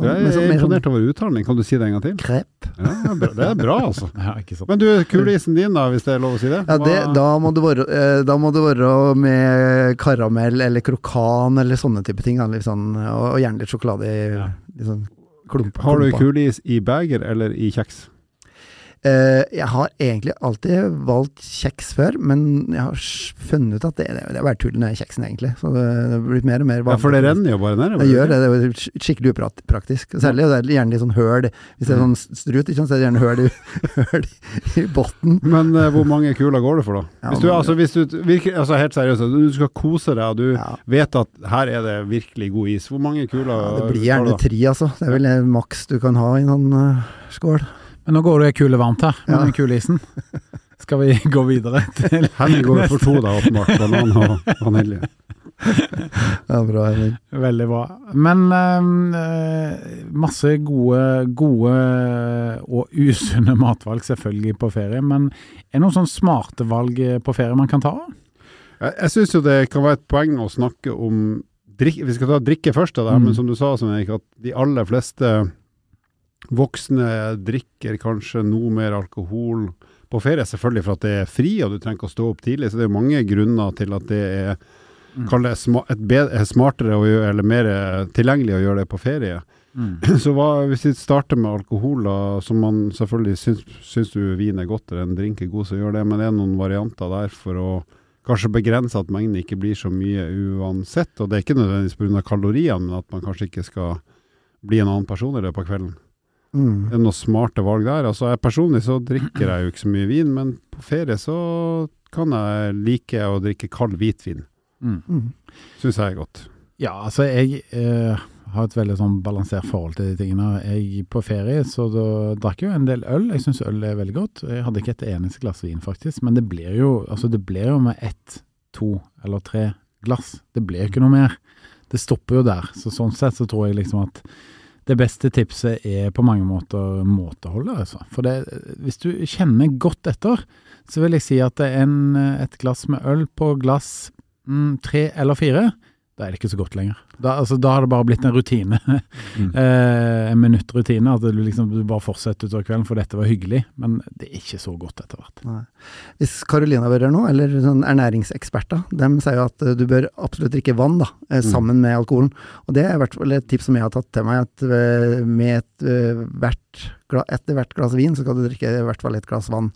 [SPEAKER 2] Jeg er imponert over uttalen din. Kan du si det en gang til?
[SPEAKER 3] Krepp.
[SPEAKER 2] Ja, det er bra, altså.
[SPEAKER 1] ja.
[SPEAKER 2] Men du, kuleisen din da, hvis det er lov å si det?
[SPEAKER 3] Ja, det, da, må det være, eh, da må det være med karamell eller krokan eller sånne type ting. sånn, og, og gjerne litt sjokolade i
[SPEAKER 1] Ja.
[SPEAKER 3] litt sånn klump,
[SPEAKER 2] Har du kulis i beger eller i kjeks?
[SPEAKER 3] Eh, jeg har egentlig alltid valgt kjeks før, men jeg har funnet ut at det, det er bare tull med kjeksen, egentlig. Så det, det har blitt mer og mer
[SPEAKER 2] Ja, for det renner jo bare ned?
[SPEAKER 3] Det gjør det, det er skikkelig upraktisk. Særlig det er gjerne litt sånn høl Hvis det er sånn strut, ikke sant, så er det gjerne høl i, høl i, botten.
[SPEAKER 2] Men uh, hvor mange kuler går det for, da? Hvis du, altså, hvis du virker, altså helt seriøst, du skal kose deg, og du
[SPEAKER 3] Ja,
[SPEAKER 2] vet at her er det virkelig god is. Hvor mange kuler
[SPEAKER 3] ja, det blir gjerne tre, altså. Det er vel maks du kan ha i en sånn uh, skål.
[SPEAKER 1] Men nå går det kule varmt her med
[SPEAKER 3] Ja.
[SPEAKER 1] den kuleisen. Skal vi gå videre til
[SPEAKER 2] Henning går for to, da, åpenbart. Banan og vanilje.
[SPEAKER 3] Ja, bra, Henning.
[SPEAKER 1] Veldig bra. Men eh, masse gode, gode og usunne matvalg selvfølgelig på ferie. Men er det noen sånne smarte valg på ferie man kan ta?
[SPEAKER 2] Jeg, jeg syns jo det kan være et poeng å snakke om drikke. Vi skal ta drikke først, av det,
[SPEAKER 1] Mm.
[SPEAKER 2] men som du sa, Svein Erik, at de aller fleste voksne drikker kanskje noe mer alkohol på ferie. Selvfølgelig for at det er fri, og du trenger ikke å stå opp tidlig. Så det er mange grunner til at det er
[SPEAKER 1] Mm.
[SPEAKER 2] Bedre, smartere gjøre, eller mer eh, tilgjengelig å gjøre det på ferie. Så hva, hvis vi starter med alkohol, da, som man selvfølgelig syns, syns du vin er godt eller en drink er god, så gjør det, men det er noen varianter der for å kanskje begrense at mengden ikke blir så mye uansett. Og det er ikke nødvendigvis pga. kaloriene, men at man kanskje ikke skal bli en annen person i løpet av kvelden.
[SPEAKER 3] Mm.
[SPEAKER 2] Det er noen smarte valg der. Altså jeg Personlig så drikker jeg jo ikke så mye vin, men på ferie så kan jeg like å drikke kald hvitvin.
[SPEAKER 1] Mm.
[SPEAKER 3] Mm.
[SPEAKER 2] Syns jeg er godt.
[SPEAKER 1] Ja, altså jeg eh, har et veldig sånn balansert forhold til de tingene. Jeg På ferie så da drakk jeg jo en del øl. Jeg syns øl er veldig godt. Jeg hadde ikke et eneste glass vin, faktisk. Men det blir jo, altså det blir jo med ett, to eller tre glass. Det blir jo ikke noe mer. Det stopper jo der. Så sånn sett så tror jeg liksom at det beste tipset er på mange måter måteholdet, altså. For det, hvis du kjenner godt etter, så vil jeg si at en, et glass med øl på glass mm, tre eller fire, da er det ikke så godt lenger. Da, altså, da har det bare blitt en rutine.
[SPEAKER 2] Mm.
[SPEAKER 1] eh, en minuttrutine. At du liksom du bare fortsetter utover kvelden, for dette var hyggelig. Men det er ikke så godt etter hvert.
[SPEAKER 3] Nei. Hvis Carolina hører nå, eller sånn ernæringseksperter, de sier jo at eh, du bør absolutt drikke vann da, sammen
[SPEAKER 2] Mm.
[SPEAKER 3] sammen med alkoholen. Og det er i hvert fall et tips som jeg har tatt til meg, at eh, med et, eh, hvert, etter hvert glass vin, så skal du drikke i hvert fall et glass vann.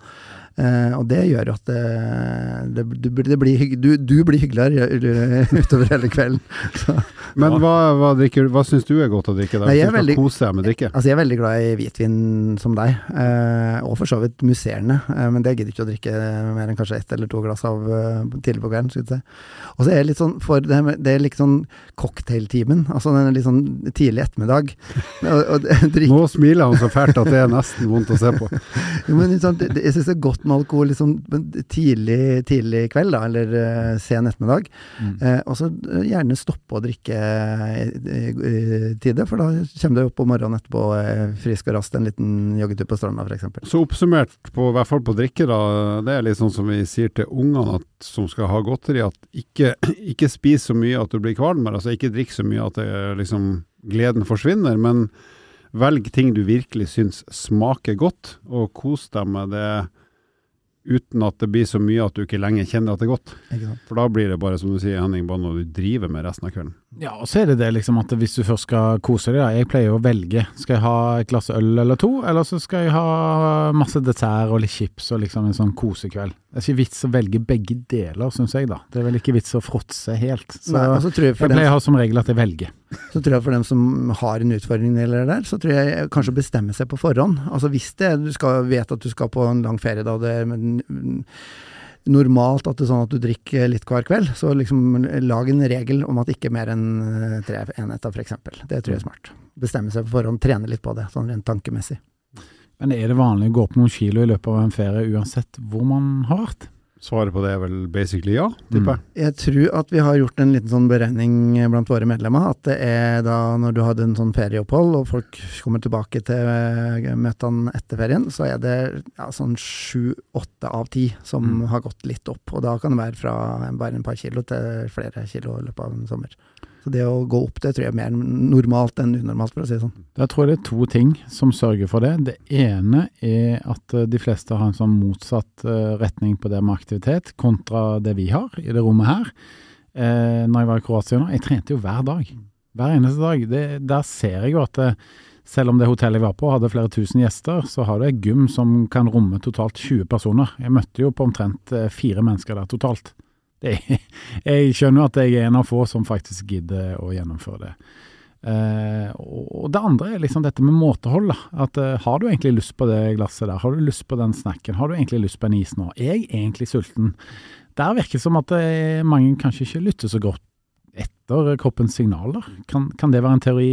[SPEAKER 3] Eh, og det gjør jo at det, det, du, det blir du, du blir hyggeligere eh, utover hele kvelden. Så,
[SPEAKER 2] Men hva, hva, drikker, hva syns du er godt å drikke?
[SPEAKER 3] Nei, jeg er veldig-
[SPEAKER 2] med drikke?
[SPEAKER 3] altså jeg er veldig glad i hvitvin som deg, eh, og for så vidt musserende, eh, men det gidder ikke å drikke mer enn kanskje ett eller to glass av eh, tidlig på kvelden. si. Og så er det litt sånn, for det, det er litt sånn cocktailtimen, altså den litt sånn tidlig ettermiddag. og, og
[SPEAKER 2] Nå smiler han så fælt at det er nesten vondt å se på.
[SPEAKER 3] Jo, men sånn, det, det, jeg syns det er godt med alkohol liksom, tidlig, tidlig kveld, da, eller uh, sen ettermiddag.
[SPEAKER 1] Mm.
[SPEAKER 3] Uh, og så eh, gjerne stoppe å drikke i, tide, for da kommer du opp om morgenen etterpå frisk og rask en liten joggetur på stranda, f.eks.
[SPEAKER 2] Så oppsummert, på, i hvert fall på drikke, da, det er litt sånn som vi sier til ungene at, som skal ha godteri, at ikke, ikke spis så mye at du blir kvalm, altså ikke drikk så mye at det, liksom, gleden forsvinner, men velg ting du virkelig syns smaker godt, og kos deg med det uten at det blir så mye at du ikke lenger kjenner at det er godt. For da blir det bare, som du sier, Henning, bare noe du driver med resten av kvelden.
[SPEAKER 1] Ja, og så er det det liksom at hvis du først skal kose deg, da. Jeg pleier å velge. Skal jeg ha et glass øl eller to, eller så skal jeg ha masse dessert og litt chips og liksom en sånn kosekveld. Det er ikke vits å velge begge deler, syns jeg, da. Det er vel ikke vits å fråtse helt. Så
[SPEAKER 3] Nei, så tror jeg
[SPEAKER 1] jeg pleier å ha som regel at jeg velger.
[SPEAKER 3] Så tror jeg for dem som har en utfordring eller det der, så tror jeg kanskje bestemme seg på forhånd. Altså hvis det, du skal, vet at du skal på en lang ferie, da det, men, normalt at det er sånn at du drikker litt hver kveld, så liksom lag en regel om at ikke mer enn eh, tre enheter, f.eks. Det tror jeg er smart. Bestemme seg på forhånd, trene litt på det, sånn rent tankemessig.
[SPEAKER 1] Men er det vanlig å gå opp noen kilo i løpet av en ferie uansett hvor man har vært?
[SPEAKER 2] Svaret på det er vel basically ja, tipper jeg.
[SPEAKER 3] Jeg tror at vi har gjort en liten sånn beregning blant våre medlemmer. At det er da når du hadde en sånn ferieopphold, og folk kommer tilbake til møtene etter ferien, så er det ja, sånn sju-åtte av ti som mm. har gått litt opp. Og da kan det være fra bare en par kilo til flere kilo i løpet av en sommer. Så det å gå opp, det tror jeg er mer normalt enn unormalt, for å si det sånn.
[SPEAKER 1] Jeg tror det er to ting som sørger for det. Det ene er at eh, de fleste har en sånn motsatt eh, retning på det med aktivitet, kontra det vi har i det rommet her. Eh, når jeg var i Kroatia nå, jeg trente jo hver dag. Hver eneste dag. Det, der ser jeg jo at det, eh, selv om det hotellet jeg var på hadde flere tusen gjester, så har du et gym som kan romme totalt 20 personer. Jeg møtte jo på omtrent fire mennesker der totalt. Det, jeg skjønner at jeg er en av få som faktisk gidder å gjennomføre det. Uh, og det andre er liksom dette med måtehold. at uh, Har du egentlig lyst på det glasset der? Har du lyst på den snacken? Har du egentlig lyst på en is nå? Er jeg egentlig sulten? Der virker det som at uh, mange kanskje ikke lytter så godt etter kroppens signaler. Kan, kan det være en teori,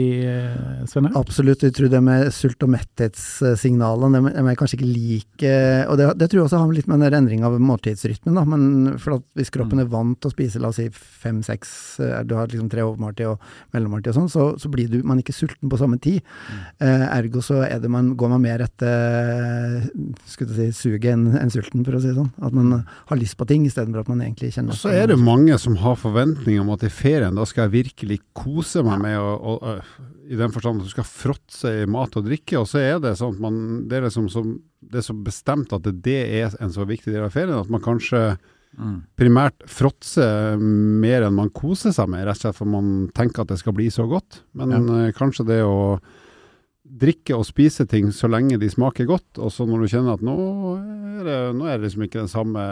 [SPEAKER 1] Svenne?
[SPEAKER 3] Absolutt. Jeg tror det med sult- og metthetssignalene de, er kanskje ikke like Og det, det tror jeg også har litt med den endring av måltidsrytmen. Da. Men for hvis kroppen mm. er vant til å spise la oss si fem-seks, eh, du har liksom tre overmåltid og mellommåltid og sånn, så, så, blir du, man ikke sulten på samme tid. Mm. Eh, ergo så man, går man mer etter skulle si, suget enn en sulten, for å si det sånn. At man har lyst på ting istedenfor at man egentlig kjenner
[SPEAKER 2] så er det mange som har forventninger om at i ferien da skal jeg virkelig kose meg med og, og, og i den forstand at du skal fråtse i mat og drikke, og så er det sånn at man, det er liksom så, det er så bestemt at det, det, er en så viktig del av ferien at man kanskje mm. primært fråtser mer enn man koser seg med, rett og slett for man tenker at det skal bli så godt. Men ja. uh, kanskje det å drikke og spise ting så lenge de smaker godt, og så når du kjenner at nå er det, nå er det liksom ikke den samme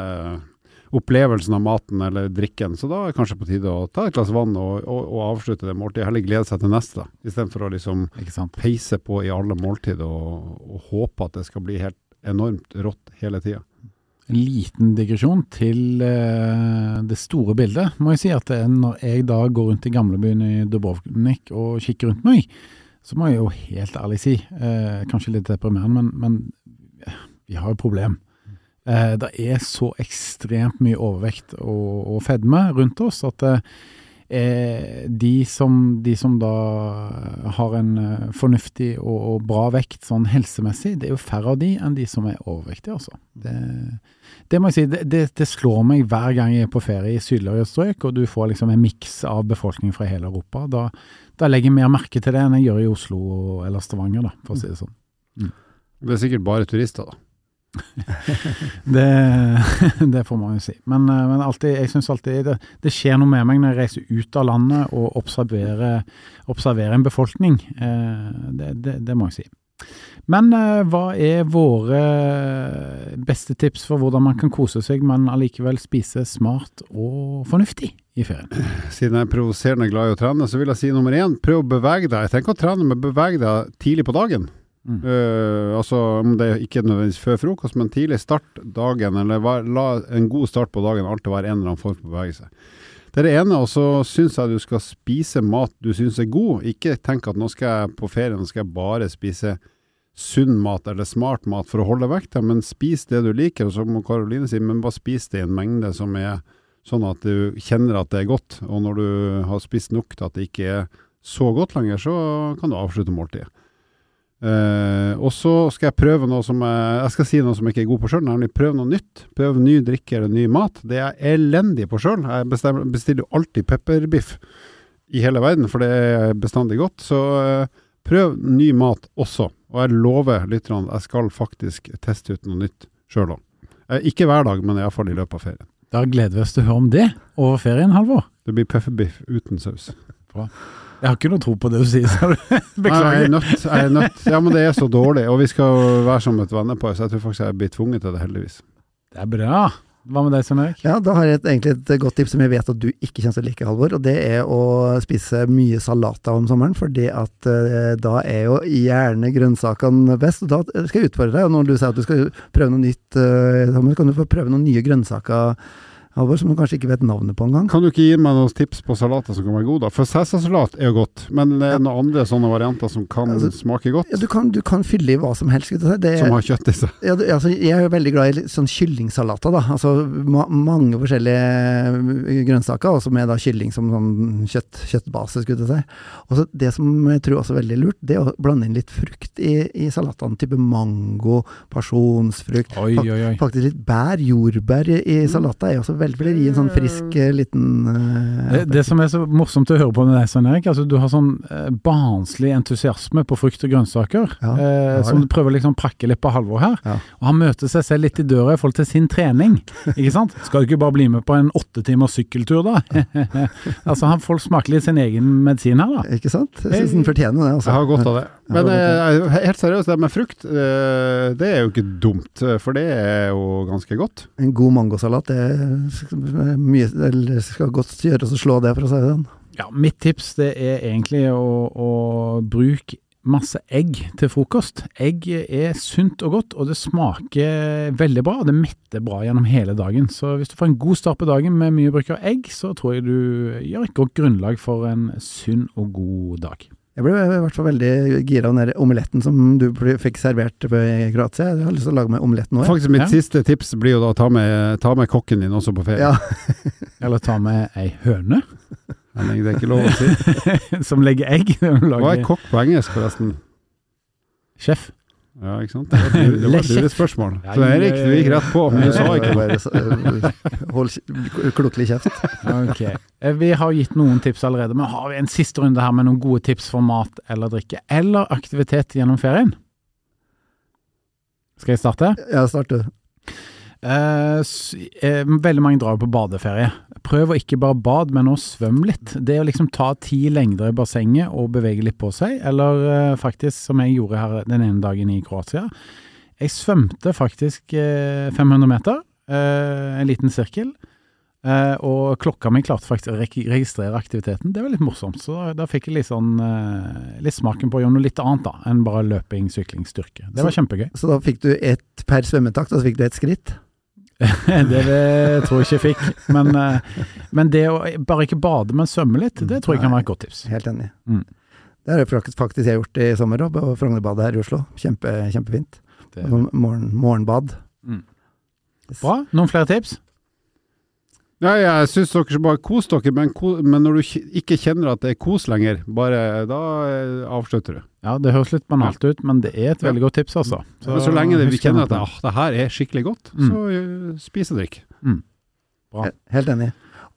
[SPEAKER 2] opplevelsen av maten eller drikken. Så da er det kanskje på tide å ta et glass vann og, og, og avslutte det måltidet. Heller glede seg til neste, istedenfor å liksom peise på i alle måltid og, og, håpe at det skal bli helt enormt rått hele tida.
[SPEAKER 1] En liten digresjon til uh, det store bildet. Må jeg si at Når jeg da går rundt i gamlebyen i Dubrovnik og kikker rundt meg, så må jeg jo helt ærlig si, uh, kanskje litt deprimerende, men, men vi har jo problem. Eh, det er så ekstremt mye overvekt og, og fedme rundt oss at eh, de, som, de, som, da har en eh, fornuftig og, og, bra vekt sånn helsemessig, det er jo færre av de enn de som er overvektige, altså. Det, det må jeg si, det, det, det, slår meg hver gang jeg er på ferie i sydligere strøk, og du får liksom en miks av befolkningen fra hele Europa. Da, da, legger jeg mer merke til det enn jeg gjør i Oslo eller Stavanger, da, for å si det sånn.
[SPEAKER 2] Mm. Det er sikkert bare turister, da.
[SPEAKER 1] det, det, får man jo si. Men, eh, men alltid, jeg syns alltid det, det, skjer noe med meg når jeg reiser ut av landet og observerer, observerer en befolkning. Eh, det, det, må jeg si. Men eh, hva er våre beste tips for hvordan man kan kose seg, men allikevel spise smart og fornuftig i ferien?
[SPEAKER 2] Siden jeg er provoserende glad i å trene, så vil jeg si nummer én, prøv å bevege deg. Tenker å trene, men bevege deg tidlig på dagen. Uh, altså, det er ikke nødvendigvis før frokost, men tidlig start dagen, eller var, la en god start på dagen alltid være en eller annen form for bevegelse. Det er det ene, og så syns jeg du skal spise mat du syns er god. Ikke tenk at nå skal jeg på ferie, nå skal jeg bare spise sunn mat eller smart mat for å holde vekta, men spis det du liker. Og så må Karoline si, men bare spis det i en mengde som er sånn at du kjenner at det er godt. Og når du har spist nok til at det ikke er så godt lenger, så kan du avslutte måltidet. Uh, og så skal jeg prøve noe som jeg, jeg skal si noe som jeg ikke er god på sjøl, nemlig prøve noe nytt. Prøve ny drikke eller ny mat. Det er jeg elendig på sjøl. Jeg bestemmer, bestiller alltid pepperbiff i hele verden, for det er bestandig godt. Så uh, prøv ny mat også. Og jeg lover lytterne at jeg skal faktisk teste ut noe nytt sjøl òg. Uh, ikke hver dag, men iallfall i løpet av ferien.
[SPEAKER 1] Da gleder vi oss til å høre om det over ferien, Halvor.
[SPEAKER 2] Det blir pepperbiff uten saus.
[SPEAKER 1] Bra. Jeg har ikke noe tro på det du sier, sa du.
[SPEAKER 2] Beklager. Nei, jeg er nødt. Jeg er nødt. Ja, men det er så dårlig, og vi skal være som et vennepar, så jeg tror faktisk jeg blir tvunget til det, heldigvis.
[SPEAKER 1] Det er bra. Hva med deg, Svein Erik?
[SPEAKER 3] Ja, da har jeg et, egentlig et godt tips som jeg vet at du ikke kommer til å like, Halvor. Og det er å spise mye salater om sommeren, for at eh, da er jo gjerne grønnsakene best. Og da skal jeg utfordre deg, og når du sier at du skal prøve noe nytt, eh, kan du få prøve noen nye grønnsaker Halvor, som du kanskje ikke vet navnet på engang.
[SPEAKER 2] Kan du ikke gi meg noen tips på salater som kan være gode, da? For Cæsarsalat er jo godt, men det er noen andre sånne varianter som kan
[SPEAKER 3] Altså,
[SPEAKER 2] smake godt?
[SPEAKER 3] Ja, du, kan, du kan fylle i hva som helst. Det,
[SPEAKER 2] Som har kjøtt i seg?
[SPEAKER 3] ja, du, altså, jeg er jo veldig glad i sånn kyllingsalater, da. Altså ma mange forskjellige eh, grønnsaker, også med da kylling som sånn kjøtt, kjøttbase, skulle jeg si. Det som jeg tror også er veldig lurt, det er å blande inn litt frukt i, i salatene. Type mango, pasjonsfrukt.
[SPEAKER 1] Oi, oi, oi.
[SPEAKER 3] Faktisk litt bær, jordbær i, i salater er også veldig, veldig gi en sånn frisk eh, liten uh,
[SPEAKER 1] Det, det som er så morsomt å høre på med deg, Svein Erik, altså du har sånn uh, barnslig entusiasme på frukt og grønnsaker,
[SPEAKER 3] Ja, uh,
[SPEAKER 1] som du prøver liksom å prakke litt på Halvor her.
[SPEAKER 3] Ja.
[SPEAKER 1] Og han møter seg selv litt i døra i forhold til sin trening, ikke sant? Skal du ikke bare bli med på en åtte timers sykkeltur, da? altså, han får smake litt sin egen medisin her, da.
[SPEAKER 3] Ikke sant? Jeg syns han fortjener det. Altså.
[SPEAKER 2] Jeg har godt av det. Men helt seriøst, det med frukt, det er jo ikke dumt, for det er jo ganske godt.
[SPEAKER 3] En god mangosalat det mye, eller skal godt gjøres å slå det, for å si det sånn.
[SPEAKER 1] Ja, mitt tips det er egentlig å, å bruke masse egg til frokost. Egg er sunt og godt, og det smaker veldig bra. og Det metter bra gjennom hele dagen. Så hvis du får en god start på dagen med mye bruk av egg, så tror jeg du gjør et godt grunnlag for en sunn og god dag.
[SPEAKER 3] Jeg ble i hvert fall veldig gira av den omeletten som du fikk servert i Kroatia. Jeg har lyst til å lage meg omeletten nå.
[SPEAKER 2] Faktisk mitt
[SPEAKER 1] Ja.
[SPEAKER 2] siste tips blir jo da å ta med, ta med kokken din også på ferie.
[SPEAKER 3] Ja,
[SPEAKER 1] Eller ta med ei høne
[SPEAKER 2] Men det er ikke lov å si.
[SPEAKER 1] som legger egg.
[SPEAKER 2] Hva er kokk på engelsk, forresten?
[SPEAKER 1] sjef.
[SPEAKER 2] Ja, ikke sant? Det var et- det var et lurespørsmål.
[SPEAKER 1] Ja,
[SPEAKER 2] Så Erik, du gikk rett på, men du sa ikke.
[SPEAKER 3] Bare Hold klokelig kjeft.
[SPEAKER 1] Ok. Eh, Vi har gitt noen tips allerede, men har vi en siste runde her med noen gode tips for mat eller drikke, eller aktivitet gjennom ferien? Skal jeg starte?
[SPEAKER 3] Ja, start du.
[SPEAKER 1] Eh, eh, veldig mange drar jo på badeferie. Prøv å ikke bare bade, men å svømme litt. Det å liksom ta ti lengder i bassenget og bevege litt på seg, eller eh, faktisk som jeg gjorde her den ene dagen i Kroatia. Jeg svømte faktisk eh, 500 meter, eh, en liten sirkel. Eh, og klokka mi klarte faktisk å reg- registrere aktiviteten. Det var litt morsomt. Så da, da fikk jeg litt sånn eh, litt smaken på å gjøre noe litt annet da, enn bare løping, sykling, styrke. Det var kjempegøy.
[SPEAKER 3] Så da fikk du ett per svømmetakt, og så fikk du ett skritt?
[SPEAKER 1] det, tror jeg ikke jeg fikk. Men, eh, men det å bare ikke bade, men svømme litt, det tror jeg kan være et godt tips.
[SPEAKER 3] Helt enig.
[SPEAKER 1] Mm.
[SPEAKER 3] Det har jeg faktisk, jeg gjort i sommer, på Frognerbadet her i Oslo. Kjempe, kjempefint.
[SPEAKER 1] Det,
[SPEAKER 3] morgen, morgenbad.
[SPEAKER 1] Mm. Bra. Noen flere tips?
[SPEAKER 2] Ja, jeg syns dere skal bare kose dere, men, ko men når du ikke kjenner at det er kos lenger, bare da eh, avslutter du.
[SPEAKER 1] Ja, det høres litt banalt ut, men det er et veldig godt tips, altså.
[SPEAKER 2] Men så lenge det, vi kjenner at det, ah, det her er skikkelig godt,
[SPEAKER 1] Mm.
[SPEAKER 2] så uh, spis og drikk.
[SPEAKER 1] Bra.
[SPEAKER 3] Helt enig.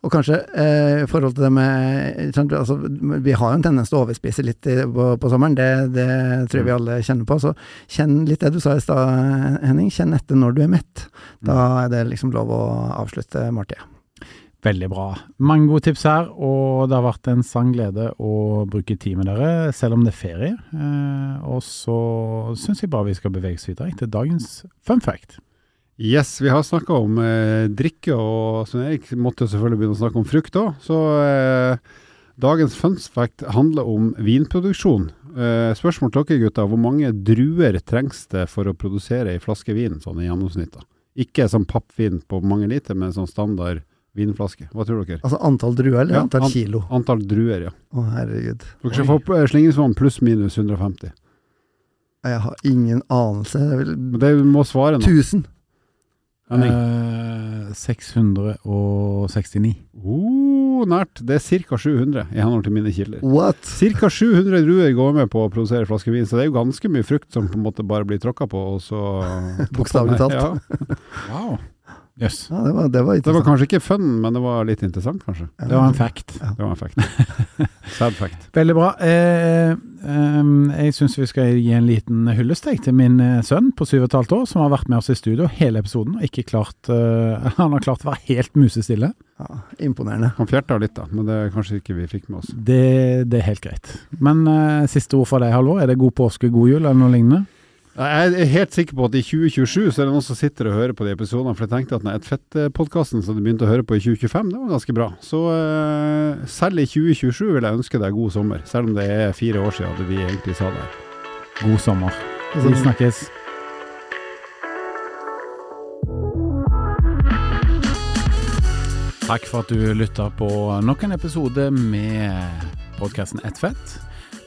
[SPEAKER 3] Og kanskje eh, i forhold til det med sant, altså, Vi har jo en tendens til å overspise litt i, på, på sommeren, det, det tror jeg vi alle kjenner på. Så kjenn litt det du sa i stad, Henning. Kjenn etter når du er mett. Da er det liksom lov å avslutte måltidet.
[SPEAKER 1] Veldig bra. Mange gode tips her, og det har vært en sann glede å bruke tid med dere, selv om det er ferie. Eh, og så syns jeg bare vi skal bevege oss videre til dagens fun fact.
[SPEAKER 2] Yes, vi har snakka om eh, drikke, og Svein Erik måtte selvfølgelig begynne å snakke om frukt òg. Så eh, dagens fun fact handler om vinproduksjon. Eh, spørsmål til dere gutter, hvor mange druer trengs det for å produsere ei flaske vin, sånn i gjennomsnitt? Ikke sånn pappvin på mange liter, men sånn standard vinflaske. Hva tror dere?
[SPEAKER 3] Altså antall druer eller
[SPEAKER 2] Ja,
[SPEAKER 3] antall
[SPEAKER 2] an-
[SPEAKER 3] kilo?
[SPEAKER 2] Antall druer, ja.
[SPEAKER 3] Å, herregud.
[SPEAKER 2] Dere skal få eh, slingringsmonn pluss minus 150.
[SPEAKER 3] Jeg har ingen anelse. Det er vel
[SPEAKER 2] det må svare nå.
[SPEAKER 3] 1000.
[SPEAKER 2] Henning.
[SPEAKER 1] Eh, 669.
[SPEAKER 2] Oh, nært. Det er ca. 700 i henhold til mine kilder.
[SPEAKER 3] What?
[SPEAKER 2] Ca. 700 druer går med på å produsere flaske vin, så det er jo ganske mye frukt som på en måte bare blir tråkka på, og så
[SPEAKER 3] Bokstavelig talt.
[SPEAKER 2] Ja.
[SPEAKER 1] Wow. Jøss.
[SPEAKER 3] Ja, det var, det var
[SPEAKER 2] Det var kanskje ikke fun, men det var litt interessant, kanskje.
[SPEAKER 1] Det var en fact.
[SPEAKER 2] Det var en fact. Sad fact.
[SPEAKER 1] Veldig bra. Eh, eh, jeg syns vi skal gi en liten hyllest til min eh, sønn på syv og et halvt år, som har vært med oss i studio hele episoden og ikke klart eh, Han har klart å være helt musestille.
[SPEAKER 3] Ja, imponerende.
[SPEAKER 2] Han fjerta litt, da, men det er kanskje ikke vi fikk med oss.
[SPEAKER 1] Det, det er helt greit. Men eh, siste ord fra deg, Halvor. Er det god påske, god jul eller noe lignende?
[SPEAKER 2] Jeg er helt sikker på at i 2027 så er det noen som sitter og hører på de episodene. For jeg tenkte at den Et fett-podkasten som du begynte å høre på i 2025, det var ganske bra. Så uh, selv i 2027 vil jeg ønske deg god sommer. Selv om det er fire år siden vi egentlig sa det.
[SPEAKER 1] God sommer. Vi snakkes. Takk for at du lytta på nok en episode med podkasten Ett fett.